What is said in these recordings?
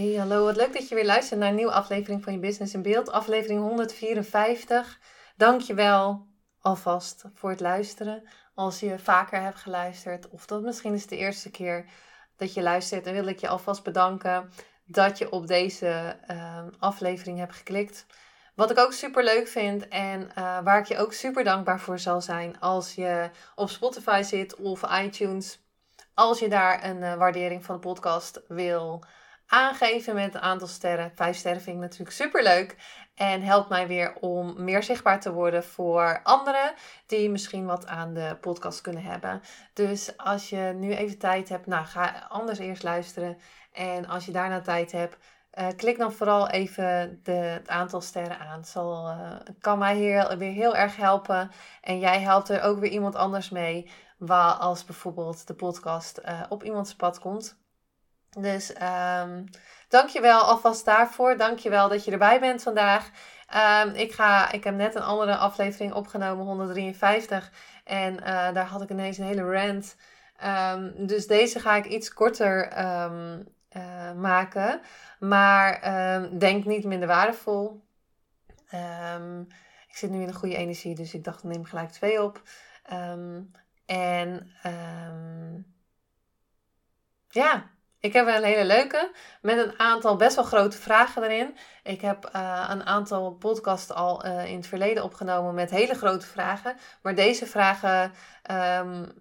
Hey, hallo. Wat leuk dat je weer luistert naar een nieuwe aflevering van je Business in Beeld. Aflevering 154. Dankjewel alvast voor het luisteren. Als je vaker hebt geluisterd of dat misschien is de eerste keer dat je luistert, dan wil ik je alvast bedanken dat je op deze uh, aflevering hebt geklikt. Wat ik ook super leuk vind en uh, waar ik je ook super dankbaar voor zal zijn als je op Spotify zit of iTunes. Als je daar een uh, waardering van de podcast wil aangeven met een aantal sterren. Vijf sterren vind ik natuurlijk super leuk. En helpt mij weer om meer zichtbaar te worden voor anderen die misschien wat aan de podcast kunnen hebben. Dus als je nu even tijd hebt, nou ga anders eerst luisteren. En als je daarna tijd hebt, uh, klik dan vooral even de, het aantal sterren aan. Zal, uh, kan mij heel, weer heel erg helpen. En jij helpt er ook weer iemand anders mee. Waar als bijvoorbeeld de podcast uh, op iemands pad komt. Dus um, dankjewel alvast daarvoor. Dankjewel dat je erbij bent vandaag. Um, ik, ga, ik heb net een andere aflevering opgenomen, 153. En uh, daar had ik ineens een hele rant. Um, dus deze ga ik iets korter uh, maken. Maar denk niet minder waardevol. ik zit nu in een goede energie, dus ik dacht, neem gelijk twee op. en ja, ik heb een hele leuke met een aantal best wel grote vragen erin. Ik heb uh, een aantal podcasts al uh, in het verleden opgenomen met hele grote vragen. Maar deze vragen um,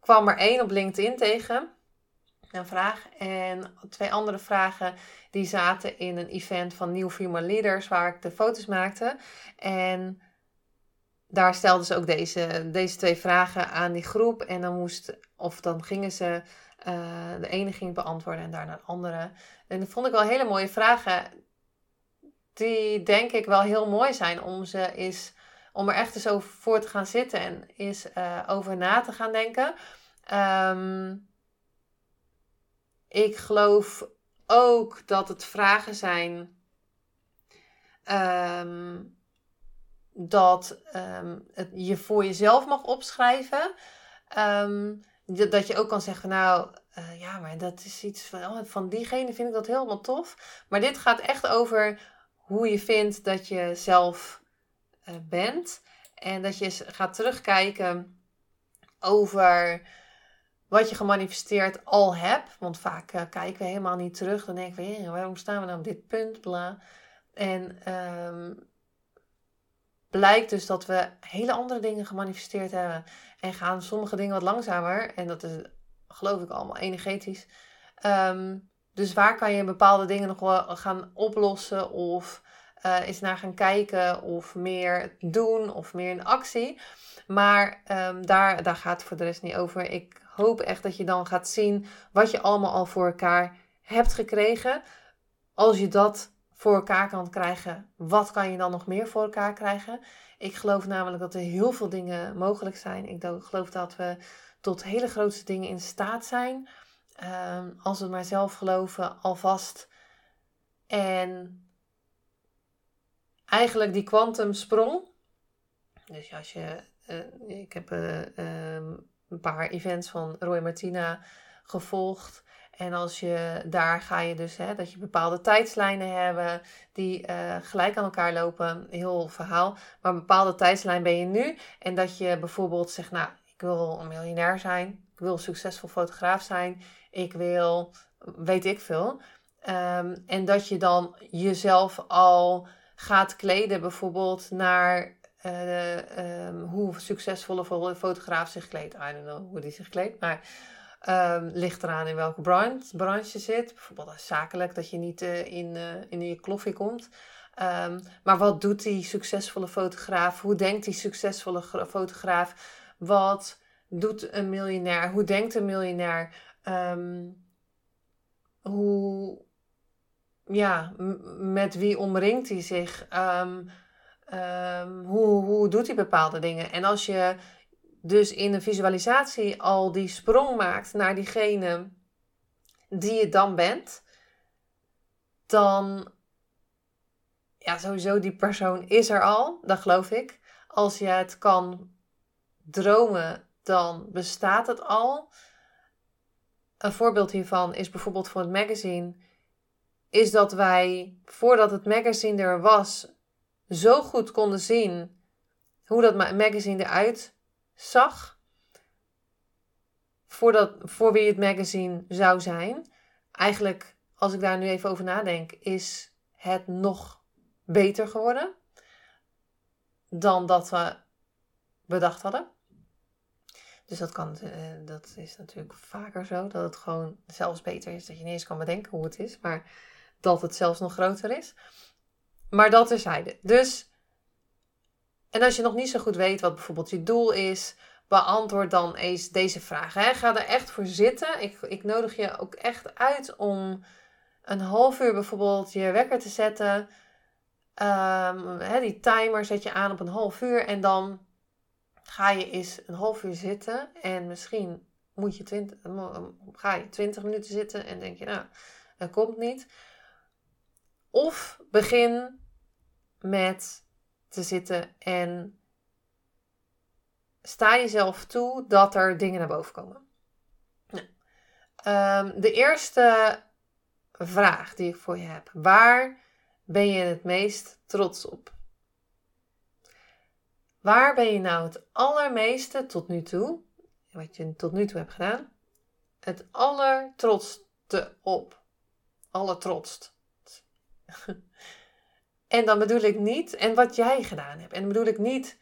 kwam er één op LinkedIn tegen. Een vraag. En twee andere vragen die zaten in een event van Nieuw Female Leaders waar ik de foto's maakte. En daar stelden ze ook deze, deze twee vragen aan die groep. En dan moest, of dan gingen ze uh, de ene ging beantwoorden en daarna de andere. En dat vond ik wel hele mooie vragen. Die denk ik wel heel mooi zijn om ze eens om er echt eens over voor te gaan zitten en eens uh, over na te gaan denken. Um, ik geloof ook dat het vragen zijn um, dat het je voor jezelf mag opschrijven. Dat je ook kan zeggen, nou uh, ja, maar dat is iets van, oh, van diegene vind ik dat helemaal tof. Maar dit gaat echt over hoe je vindt dat je zelf uh, bent. En dat je gaat terugkijken over wat je gemanifesteerd al hebt. Want vaak uh, kijken we helemaal niet terug. Dan denken we, waarom staan we nou op dit punt? Bla. En um, blijkt dus dat we hele andere dingen gemanifesteerd hebben. En gaan sommige dingen wat langzamer. En dat is, geloof ik, allemaal energetisch. Um, dus waar kan je bepaalde dingen nog wel gaan oplossen? Of uh, eens naar gaan kijken? Of meer doen? Of meer in actie? Maar um, daar, daar gaat het voor de rest niet over. Ik hoop echt dat je dan gaat zien wat je allemaal al voor elkaar hebt gekregen. Als je dat voor elkaar kan krijgen, wat kan je dan nog meer voor elkaar krijgen? Ik geloof namelijk dat er heel veel dingen mogelijk zijn. Ik geloof dat we tot hele grootste dingen in staat zijn. Um, als we maar zelf geloven, alvast. En eigenlijk die kwantumsprong. Dus als je. Uh, ik heb uh, um, een paar events van Roy Martina gevolgd. En als je daar ga je dus, hè, dat je bepaalde tijdslijnen hebben die uh, gelijk aan elkaar lopen, heel verhaal. Maar een bepaalde tijdslijn ben je nu. En dat je bijvoorbeeld zegt, nou, ik wil een miljonair zijn. Ik wil een succesvol fotograaf zijn. Ik wil, weet ik veel. Um, en dat je dan jezelf al gaat kleden bijvoorbeeld naar uh, um, hoe succesvolle fotograaf zich kleedt. I don't know hoe die zich kleedt, maar... Um, ligt eraan in welke branche, branche je zit. Bijvoorbeeld zakelijk, dat je niet uh, in, uh, in je kloffie komt. Um, maar wat doet die succesvolle fotograaf? Hoe denkt die succesvolle fotograaf? Wat doet een miljonair? Hoe denkt een miljonair? ehm, hoe, ja, met wie omringt hij zich? Um, hoe, hoe doet hij bepaalde dingen? En als je dus in een visualisatie al die sprong maakt naar diegene die je dan bent, dan, ja, sowieso die persoon is er al, dat geloof ik. Als je het kan dromen, dan bestaat het al. Een voorbeeld hiervan is bijvoorbeeld voor het magazine, is dat wij, voordat het magazine er was, zo goed konden zien hoe dat magazine eruit zag. Voordat, voor wie het magazine zou zijn. Eigenlijk, als ik daar nu even over nadenk, is het nog beter geworden dan dat we bedacht hadden. Dus dat, kan, uh, dat is natuurlijk vaker zo, dat het gewoon zelfs beter is dat je niet eens kan bedenken hoe het is, maar dat het zelfs nog groter is. Maar dat terzijde. Dus, en als je nog niet zo goed weet wat bijvoorbeeld je doel is, beantwoord dan eens deze vraag. Hè. Ga er echt voor zitten. Ik, ik nodig je ook echt uit om een half uur bijvoorbeeld je wekker te zetten. Um, hè, die timer zet je aan op een half uur en dan ga je eens een half uur zitten en misschien moet je 20, ga je 20 minuten zitten en denk je, nou, dat komt niet. Of begin met te zitten en sta jezelf toe dat er dingen naar boven komen. Nou, um, de eerste vraag die ik voor je heb: waar ben je het meest trots op? Waar ben je nou het allermeeste tot nu toe, wat je tot nu toe hebt gedaan, het allertrotste op? Allertrotst. en dan bedoel ik niet, en wat jij gedaan hebt. En dan bedoel ik niet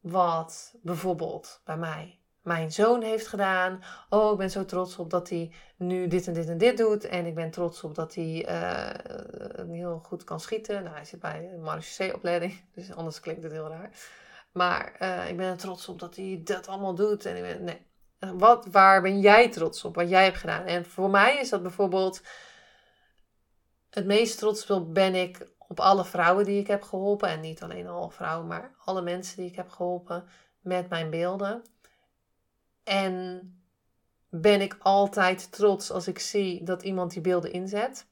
wat bijvoorbeeld bij mij mijn zoon heeft gedaan. Oh, ik ben zo trots op dat hij nu dit en dit en dit doet. En ik ben trots op dat hij uh, heel goed kan schieten. Nou, hij zit bij een marechaussee-opleiding, dus anders klinkt het heel raar. Maar uh, ik ben er trots op dat hij dat allemaal doet. En ik ben, nee. Wat, waar ben jij trots op? Wat jij hebt gedaan? En voor mij is dat bijvoorbeeld... Het meest trots ben ik op alle vrouwen die ik heb geholpen. En niet alleen alle vrouwen, maar alle mensen die ik heb geholpen met mijn beelden. En ben ik altijd trots als ik zie dat iemand die beelden inzet.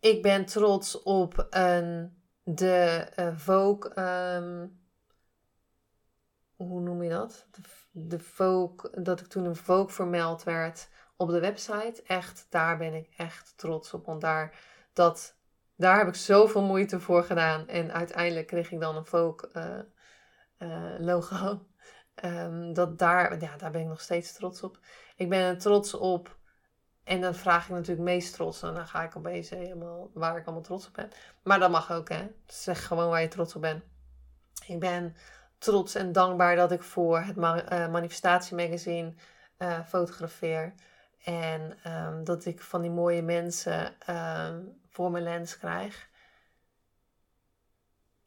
Ik ben trots op een, de uh, hoe noem je dat? De, de dat ik toen een Vogue vermeld werd op de website. Echt, daar ben ik echt trots op. Want daar, dat, daar heb ik zoveel moeite voor gedaan. En uiteindelijk kreeg ik dan een Vogue uh, uh, logo. Um, dat daar, ja, daar ben ik nog steeds trots op. Ik ben er trots op. En dan vraag ik natuurlijk meest trots. En dan ga ik opeens helemaal waar ik allemaal trots op ben. Maar dat mag ook, hè. Zeg gewoon waar je trots op bent. Ik ben trots en dankbaar dat ik voor het manifestatiemagazine uh, fotografeer. En um, dat ik van die mooie mensen um, voor mijn lens krijg.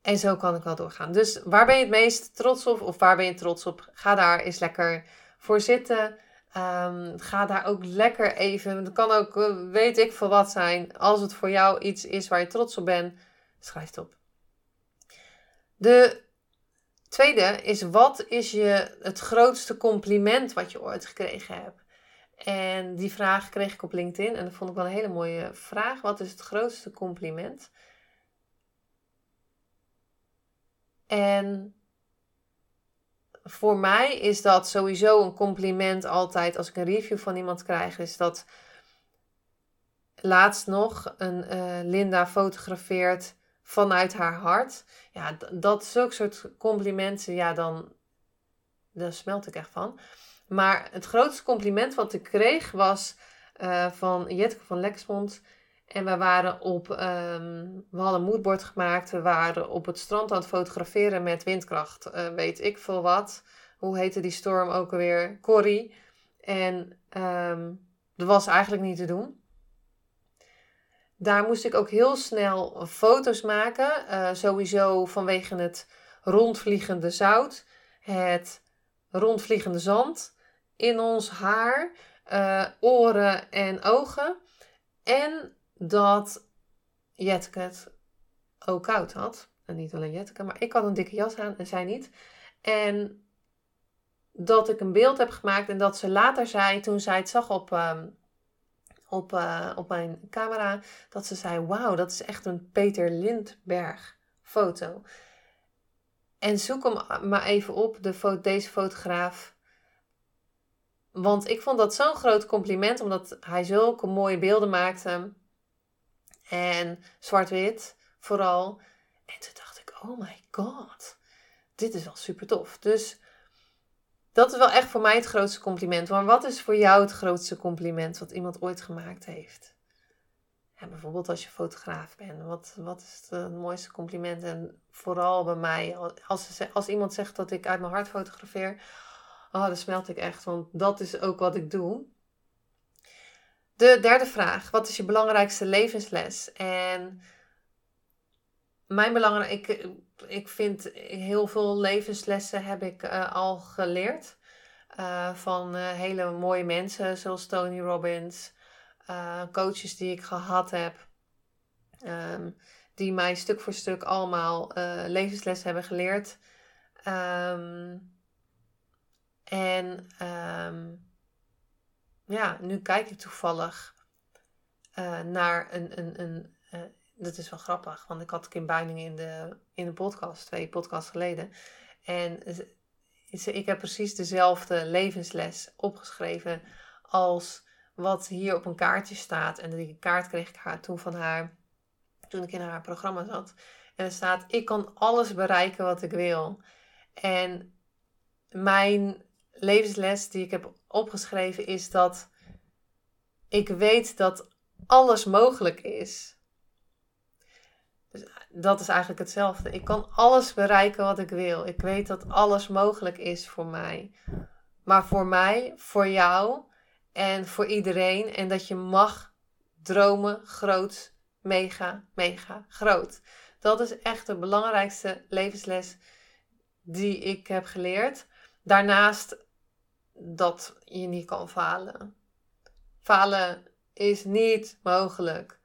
En zo kan ik wel doorgaan. Dus waar ben je het meest trots op? Of waar ben je trots op? Ga daar eens lekker voor zitten. Um, ga daar ook lekker even. Het kan ook, uh, weet ik veel wat zijn. Als het voor jou iets is waar je trots op bent, schrijf het op. De tweede is: wat is je het grootste compliment wat je ooit gekregen hebt? En die vraag kreeg ik op LinkedIn en dat vond ik wel een hele mooie vraag. Wat is het grootste compliment? En voor mij is dat sowieso een compliment altijd als ik een review van iemand krijg. Is dat laatst nog een uh, Linda fotografeert vanuit haar hart. Ja, dat zulke soort complimenten, ja, dan daar smelt ik echt van. Maar het grootste compliment wat ik kreeg was uh, van Jetke van Lexmond. En we waren op, um, we hadden een moodboard gemaakt. We waren op het strand aan het fotograferen met windkracht. Uh, weet ik veel wat. Hoe heette die storm ook alweer? Corrie. En um, dat was eigenlijk niet te doen. Daar moest ik ook heel snel foto's maken. Uh, sowieso vanwege het rondvliegende zout. Het rondvliegende zand in ons haar, uh, oren en ogen. En dat Jetke het ook koud had. En niet alleen Jetke, maar ik had een dikke jas aan en zij niet. En dat ik een beeld heb gemaakt en dat ze later zei, toen zij het zag op, ehm, op, uh, op mijn camera, dat ze zei: Wauw, dat is echt een Peter Lindberg foto. En zoek hem maar even op, de deze fotograaf. Want ik vond dat zo'n groot compliment, omdat hij zulke mooie beelden maakte. En zwart-wit vooral. En toen dacht ik, oh my god, dit is wel super tof. Dus dat is wel echt voor mij het grootste compliment. Maar wat is voor jou het grootste compliment wat iemand ooit gemaakt heeft? Bijvoorbeeld als je fotograaf bent. Wat, wat is het, mooiste compliment? En vooral bij mij, als, als iemand zegt dat ik uit mijn hart fotografeer, oh, dan smelt ik echt. Want dat is ook wat ik doe. De derde vraag. Wat is je belangrijkste levensles? En mijn belangrijk, ik, ik vind heel veel levenslessen heb ik uh, al geleerd. Uh, van uh, hele mooie mensen zoals Tony Robbins. coaches die ik gehad heb. Um, die mij stuk voor stuk allemaal levenslessen hebben geleerd. Um, en um, ja, nu kijk ik toevallig naar een, een, een dat is wel grappig, want ik had Kim Buining in de, in de podcast, twee podcasts geleden. En ik heb precies dezelfde levensles opgeschreven als wat hier op een kaartje staat. En die kaart kreeg ik haar toen van haar, toen ik in haar programma zat. En er staat, ik kan alles bereiken wat ik wil. En mijn levensles die ik heb opgeschreven is dat ik weet dat alles mogelijk is. Dus dat is eigenlijk hetzelfde. Ik kan alles bereiken wat ik wil. Ik weet dat alles mogelijk is voor mij. Maar voor mij, voor jou en voor iedereen. En dat je mag dromen groot, mega, mega groot. Dat is echt de belangrijkste levensles die ik heb geleerd. Daarnaast dat je niet kan falen. Falen is niet mogelijk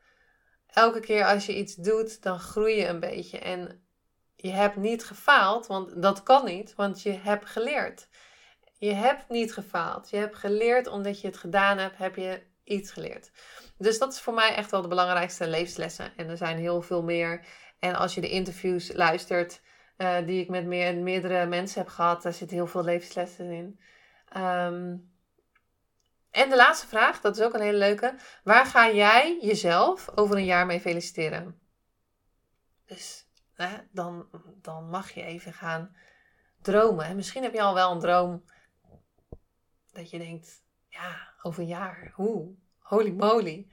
elke keer als je iets doet, dan groei je een beetje. En je hebt niet gefaald, want dat kan niet, want je hebt geleerd. Je hebt niet gefaald. Je hebt geleerd omdat je het gedaan hebt, heb je iets geleerd. Dus dat is voor mij echt wel de belangrijkste levenslessen. En er zijn heel veel meer. En als je de interviews luistert uh, die ik met meer, meerdere mensen heb gehad, daar zitten heel veel levenslessen in. Um, en de laatste vraag, dat is ook een hele leuke. Waar ga jij jezelf over een jaar mee feliciteren? Dus hè, dan, dan mag je even gaan dromen. Misschien heb je al wel een droom dat je denkt, ja, over een jaar, hoe, holy moly.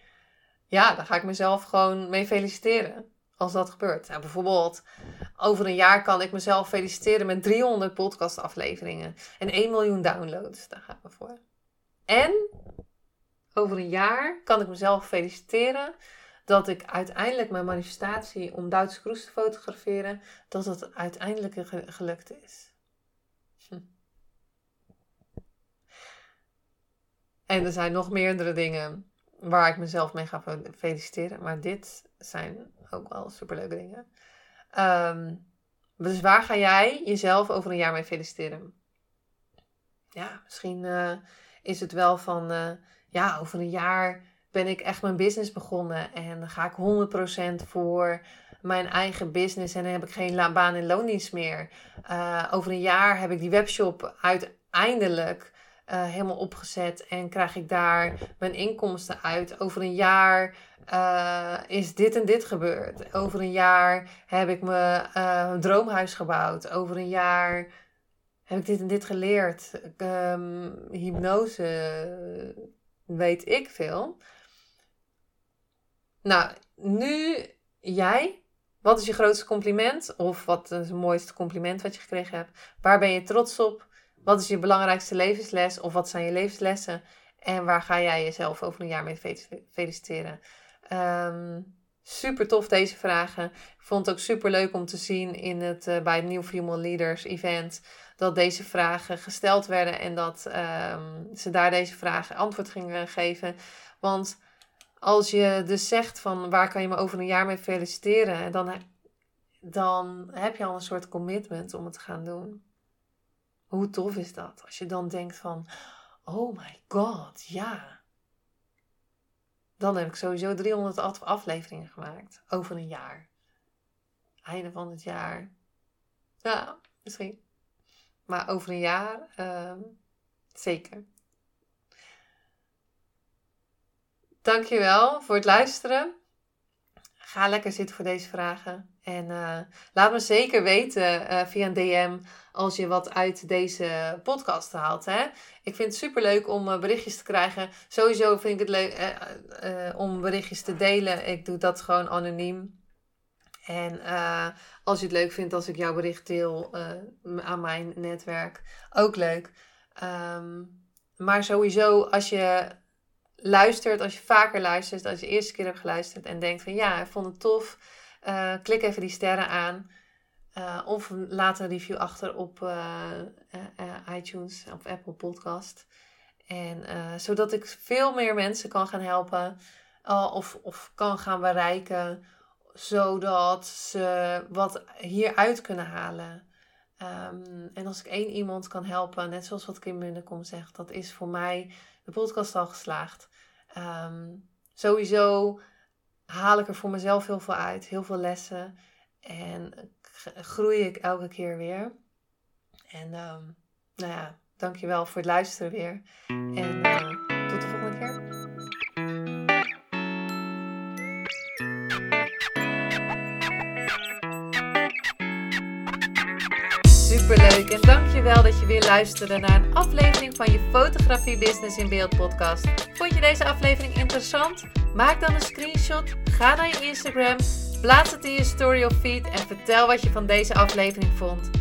Ja, dan ga ik mezelf gewoon mee feliciteren als dat gebeurt. Nou, bijvoorbeeld, over een jaar kan ik mezelf feliciteren met 300 podcastafleveringen en 1 miljoen downloads. Daar gaan we voor. En over een jaar kan ik mezelf feliciteren dat ik uiteindelijk mijn manifestatie om Duitse Kroes te fotograferen, dat het uiteindelijk gelukt is. Hm. En er zijn nog meerdere dingen waar ik mezelf mee ga feliciteren, maar dit zijn ook wel superleuke dingen. Ehm, dus waar ga jij jezelf over een jaar mee feliciteren? Ja, misschien uh, is het wel van, uh, ja, over een jaar ben ik echt mijn business begonnen en ga ik 100% voor mijn eigen business en dan heb ik geen baan en loondienst meer. Uh, over een jaar heb ik die webshop uiteindelijk uh, helemaal opgezet en krijg ik daar mijn inkomsten uit. Over een jaar uh, is dit en dit gebeurd. Over een jaar heb ik mijn droomhuis gebouwd. Over een jaar heb ik dit en dit geleerd. Um, hypnose, weet ik veel. Nou, nu jij. Wat is je grootste compliment? Of wat is het mooiste compliment wat je gekregen hebt? Waar ben je trots op? Wat is je belangrijkste levensles? Of wat zijn je levenslessen? En waar ga jij jezelf over een jaar mee feliciteren? Um, super tof deze vragen. Ik vond het ook super leuk om te zien in het, uh, bij het New Female Leaders event dat deze vragen gesteld werden en dat ehm, ze daar deze vragen antwoord gingen geven. Want als je dus zegt van waar kan je me over een jaar mee feliciteren, dan, dan heb je al een soort commitment om het te gaan doen. Hoe tof is dat? Als je dan denkt van, oh my god, ja. Dan heb ik sowieso 300 afleveringen gemaakt over een jaar. Einde van het jaar. Ja, misschien. Maar over een jaar, uh, zeker. Dankjewel voor het luisteren. Ga lekker zitten voor deze vragen. En uh, laat me zeker weten uh, via een DM als je wat uit deze podcast haalt. Hè? Ik vind het super leuk om uh, berichtjes te krijgen. Sowieso vind ik het leuk om berichtjes te delen. Ik doe dat gewoon anoniem. En als je het leuk vindt als ik jouw bericht deel aan mijn netwerk, ook leuk. Um, maar sowieso als je luistert, als je vaker luistert, als je de eerste keer hebt geluisterd en denkt van ja, ik vond het tof, uh, klik even die sterren aan. Uh, of laat een review achter op uh, iTunes of Apple Podcast. En zodat ik veel meer mensen kan gaan helpen of, of kan gaan bereiken, zodat ze wat hieruit kunnen halen. Um, en als ik één iemand kan helpen, net zoals wat Kim Munnekom zegt, dat is voor mij de podcast al geslaagd. Um, sowieso haal ik er voor mezelf heel veel uit, heel veel lessen. En groei ik elke keer weer. En um, nou ja, dankjewel voor het luisteren weer. En uh, tot de volgende keer. Superleuk en dankjewel dat je weer luisterde naar een aflevering van je Fotografie Business in Beeld podcast. Vond je deze aflevering interessant? Maak dan een screenshot, ga naar je Instagram, plaats het in je story of feed en vertel wat je van deze aflevering vond.